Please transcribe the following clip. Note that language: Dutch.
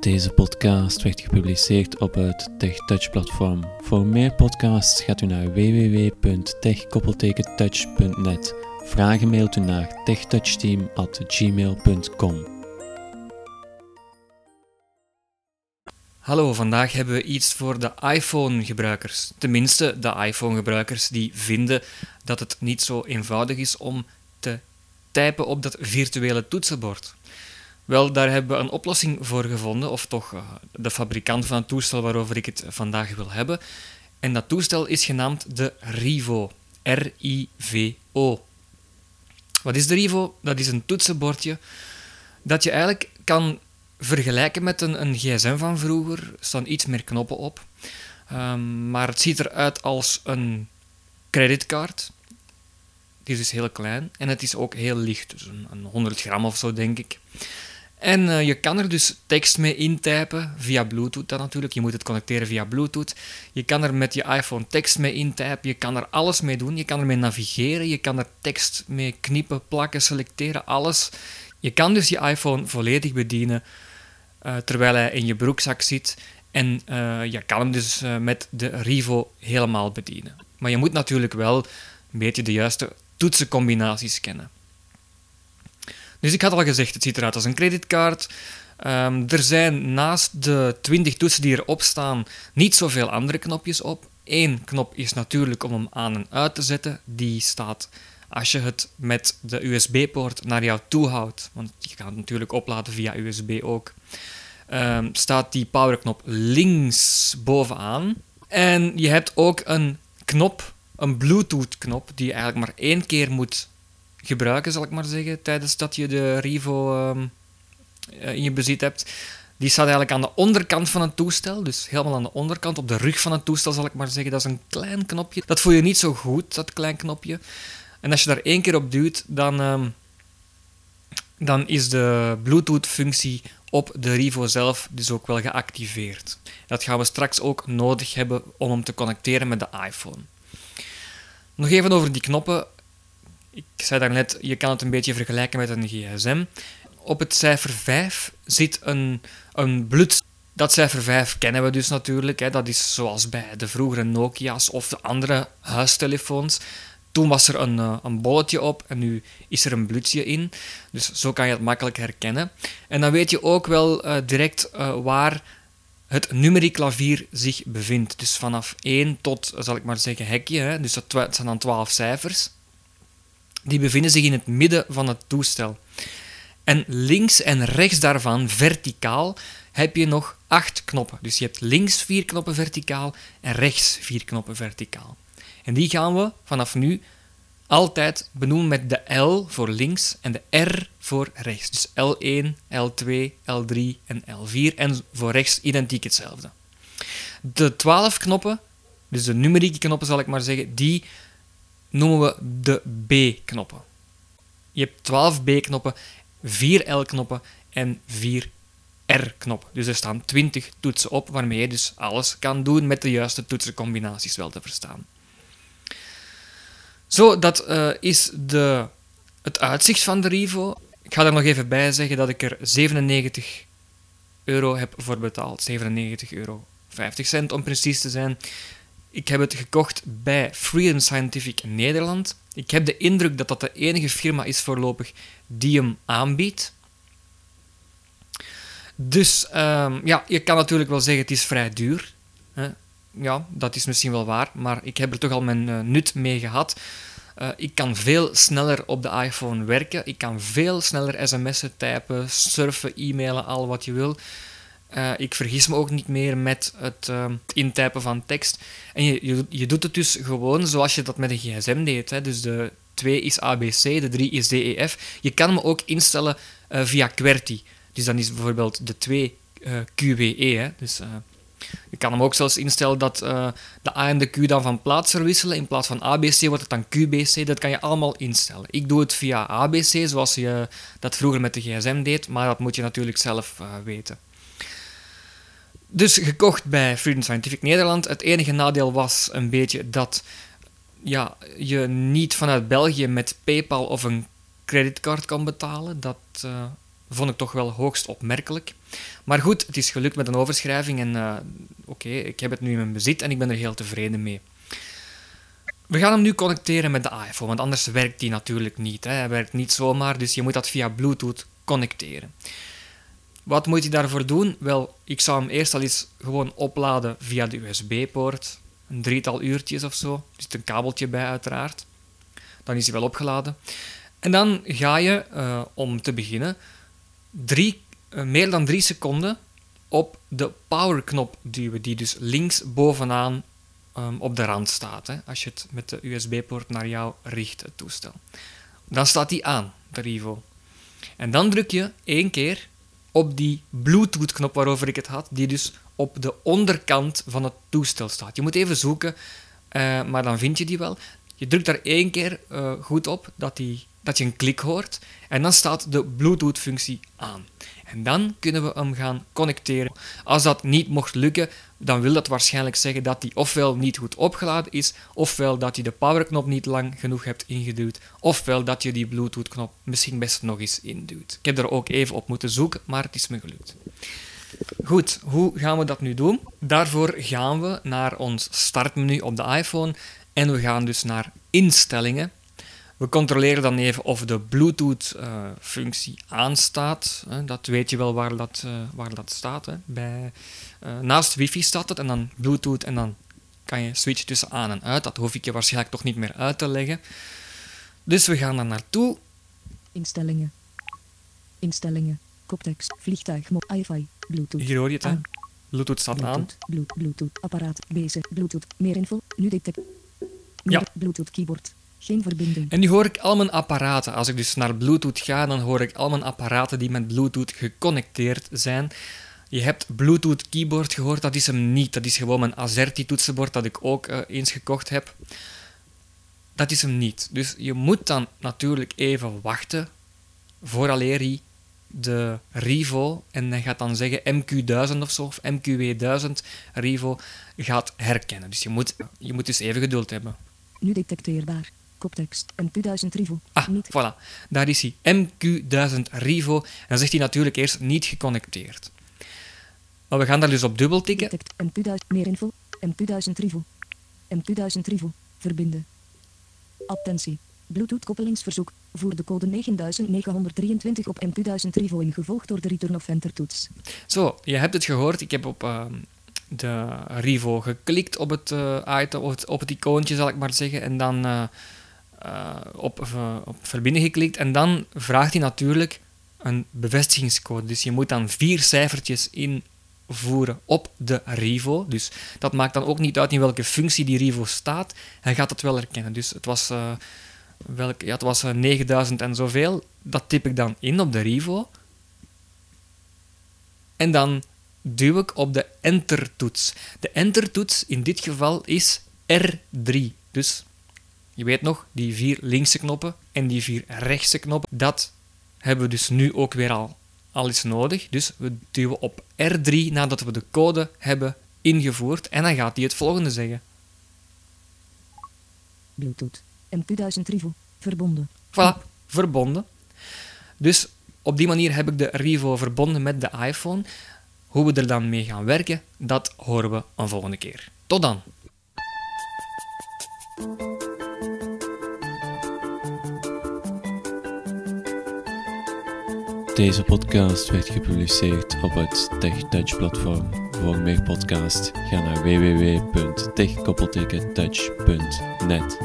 Deze podcast werd gepubliceerd op het TechTouch-platform. Voor meer podcasts gaat u naar www.tech-touch.net. Vragen mailt u naar techtouchteam.gmail.com. Hallo, vandaag hebben we iets voor de iPhone-gebruikers. Tenminste, de iPhone-gebruikers die vinden dat het niet zo eenvoudig is om te typen op dat virtuele toetsenbord. Wel, daar hebben we een oplossing voor gevonden, of toch uh, de fabrikant van het toestel waarover ik het vandaag wil hebben. En dat toestel is genaamd de Rivo. R-I-V-O. Wat is de Rivo? Dat is een toetsenbordje dat je eigenlijk kan vergelijken met een, een gsm van vroeger. Er staan iets meer knoppen op. Um, maar het ziet eruit als een creditcard. Die is dus heel klein en het is ook heel licht, dus een 100 gram of zo, denk ik. En uh, je kan er dus tekst mee intypen, via Bluetooth dan natuurlijk. Je moet het connecteren via Bluetooth. Je kan er met je iPhone tekst mee intypen. Je kan er alles mee doen. Je kan ermee navigeren. Je kan er tekst mee knippen, plakken, selecteren, alles. Je kan dus je iPhone volledig bedienen uh, terwijl hij in je broekzak zit. En uh, je kan hem dus met de Rivo helemaal bedienen. Maar je moet natuurlijk wel een beetje de juiste toetsencombinaties kennen. Dus ik had al gezegd, het ziet eruit als een creditcard. Um, er zijn naast de 20 toetsen die erop staan niet zoveel andere knopjes op. Eén knop is natuurlijk om hem aan en uit te zetten. Die staat als je het met de USB-poort naar jou toe houdt. Want je kan het natuurlijk opladen via USB ook. Um, staat die powerknop links bovenaan. En je hebt ook een knop, een Bluetooth-knop, die je eigenlijk maar één keer moet gebruiken, zal ik maar zeggen, tijdens dat je de Rivo um, in je bezit hebt. Die staat eigenlijk aan de onderkant van het toestel, dus helemaal aan de onderkant, op de rug van het toestel zal ik maar zeggen. Dat is een klein knopje. Dat voel je niet zo goed, dat klein knopje. En als je daar één keer op duwt, dan, um, dan is de Bluetooth-functie op de Rivo zelf dus ook wel geactiveerd. Dat gaan we straks ook nodig hebben om hem te connecteren met de iPhone. Nog even over die knoppen. Ik zei daarnet, je kan het een beetje vergelijken met een gsm. Op het cijfer 5 zit een, een blut. Dat cijfer 5 kennen we dus natuurlijk. Hè. Dat is zoals bij de vroegere Nokia's of de andere huistelefoons. Toen was er een, eh, een bolletje op en nu is er een blutsje in. Dus zo kan je het makkelijk herkennen. En dan weet je ook wel uh, direct uh, waar het numerieklavier zich bevindt. Dus vanaf 1 tot, zal ik maar zeggen, hekje. Hè. Dus dat zijn dan 12 cijfers die bevinden zich in het midden van het toestel. En links en rechts daarvan, verticaal, heb je nog acht knoppen. Dus je hebt links vier knoppen verticaal en rechts vier knoppen verticaal. En die gaan we vanaf nu altijd benoemen met de L voor links en de R voor rechts. Dus L1, L2, L3 en L4 en voor rechts identiek hetzelfde. De twaalf knoppen, dus de numerieke knoppen zal ik maar zeggen, die noemen we de B-knoppen. Je hebt 12 B-knoppen, 4 L-knoppen en 4 R-knoppen. Dus er staan 20 toetsen op waarmee je dus alles kan doen met de juiste toetsencombinaties wel te verstaan. Zo, dat uh, is de, het uitzicht van de Rivo. Ik ga er nog even bij zeggen dat ik er 97 euro heb voor betaald. 97,50 euro om precies te zijn. Ik heb het gekocht bij Freedom Scientific Nederland. Ik heb de indruk dat dat de enige firma is voorlopig die hem aanbiedt. Dus um, ja, je kan natuurlijk wel zeggen het is vrij duur. Hè? Ja, dat is misschien wel waar, maar ik heb er toch al mijn uh, nut mee gehad. Uh, ik kan veel sneller op de iPhone werken. Ik kan veel sneller sms'en typen, surfen, e-mailen, al wat je wil. Uh, ik vergis me ook niet meer met het uh, intypen van tekst. En je, je, doet het dus gewoon zoals je dat met een gsm deed. Hè. Dus de 2 is ABC, de 3 is DEF. Je kan hem ook instellen uh, via QWERTY. Dus dan is bijvoorbeeld de 2 QWE. Hè. Dus je kan hem ook zelfs instellen dat de A en de Q dan van plaats verwisselen. In plaats van ABC wordt het dan QBC. Dat kan je allemaal instellen. Ik doe het via ABC, zoals je dat vroeger met de gsm deed. Maar dat moet je natuurlijk zelf weten. Dus gekocht bij Freedom Scientific Nederland. Het enige nadeel was een beetje dat ja, je niet vanuit België met PayPal of een creditcard kan betalen. Dat uh, vond ik toch wel hoogst opmerkelijk. Maar goed, het is gelukt met een overschrijving en uh, oké, ik heb het nu in mijn bezit en ik ben er heel tevreden mee. We gaan hem nu connecteren met de iPhone, want anders werkt die natuurlijk niet. Hè. Hij werkt niet zomaar, dus je moet dat via Bluetooth connecteren. Wat moet je daarvoor doen? Wel, ik zou hem eerst al eens gewoon opladen via de USB-poort. Een drietal uurtjes of zo. Er zit een kabeltje bij, uiteraard. Dan is hij wel opgeladen. En dan ga je, uh, om te beginnen, drie, uh, meer dan drie seconden op de powerknop duwen, die dus links bovenaan um, op de rand staat. Hè, als je het met de USB-poort naar jou richt, het toestel. Dan staat die aan, de Rivo. En dan druk je één keer op die Bluetooth-knop waarover ik het had, die dus op de onderkant van het toestel staat. Je moet even zoeken, uh, maar dan vind je die wel. Je drukt daar één keer uh, goed op, dat, die, dat je een klik hoort, en dan staat de Bluetooth-functie aan. En dan kunnen we hem gaan connecteren. Als dat niet mocht lukken, dan wil dat waarschijnlijk zeggen dat die ofwel niet goed opgeladen is, ofwel dat je de powerknop niet lang genoeg hebt ingeduwd, ofwel dat je die Bluetooth-knop misschien best nog eens induwt. Ik heb er ook even op moeten zoeken, maar het is me gelukt. Goed, hoe gaan we dat nu doen? Daarvoor gaan we naar ons startmenu op de iPhone en we gaan dus naar instellingen. We controleren dan even of de Bluetooth-functie aanstaat. Dat weet je wel waar dat, uh, waar dat staat. Hè. Bij, uh, naast wifi staat het en dan Bluetooth en dan kan je switchen tussen aan en uit. Dat hoef ik je waarschijnlijk toch niet meer uit te leggen. Dus we gaan daar naartoe. Instellingen. Instellingen. Koptekst. Vliegtuig. Wi-Fi. Bluetooth. Hier hoor je het, hè? Bluetooth staat Bluetooth, aan. Bluetooth. Apparaat. Bezig. Bluetooth. Meer info. Nu detect. Ja. Bluetooth keyboard. Geen verbinding. En nu hoor ik al mijn apparaten. Als ik dus naar Bluetooth ga, dan hoor ik al mijn apparaten die met Bluetooth geconnecteerd zijn. Je hebt Bluetooth keyboard gehoord, dat is hem niet. Dat is gewoon mijn Azerty toetsenbord dat ik ook uh, eens gekocht heb. Dat is hem niet. Dus je moet dan natuurlijk even wachten vooraleer hij de Rivo, en hij gaat dan zeggen MQ1000 of zo, of MQW1000 Rivo, gaat herkennen. Dus je moet, je moet dus even geduld hebben. Nu detecteerbaar. Koptekst. MQ1000 Rivo. Ah, niet. voilà. Daar is hij. MQ1000 Rivo. En dan zegt hij natuurlijk eerst niet geconnecteerd. Maar we gaan daar dus op dubbel tikken. Detect. MQ1000. Meer info. MQ1000 Rivo. MQ1000 Rivo. Verbinden. Attentie. Bluetooth-koppelingsverzoek. Voer de code 9923 op MQ1000 Rivo in, gevolgd door de return of enter toets. Zo, je hebt het gehoord. Ik heb op uh, de Rivo geklikt op het uh, item, op het, op het icoontje zal ik maar zeggen. En dan uh, op, op verbinden geklikt. En dan vraagt hij natuurlijk een bevestigingscode. Dus je moet dan vier cijfertjes invoeren op de Rivo. Dus dat maakt dan ook niet uit in welke functie die Rivo staat. Hij gaat het wel herkennen. Dus het was welk, ja, het was 9000 en zoveel. Dat typ ik dan in op de Rivo. En dan duw ik op de Enter-toets. De Enter-toets in dit geval is R3. Dus je weet nog, die vier linkse knoppen en die vier rechtse knoppen. Dat hebben we dus nu ook weer al, al eens nodig. Dus we duwen op R3 nadat we de code hebben ingevoerd. En dan gaat hij het volgende zeggen. Bluetooth. MQ1000 Rivo. Verbonden. Voilà, verbonden. Dus op die manier heb ik de Rivo verbonden met de iPhone. Hoe we er dan mee gaan werken, dat horen we een volgende keer. Tot dan! Deze podcast werd gepubliceerd op het TechTouch platform. Voor meer podcasts ga naar www.tech-touch.net.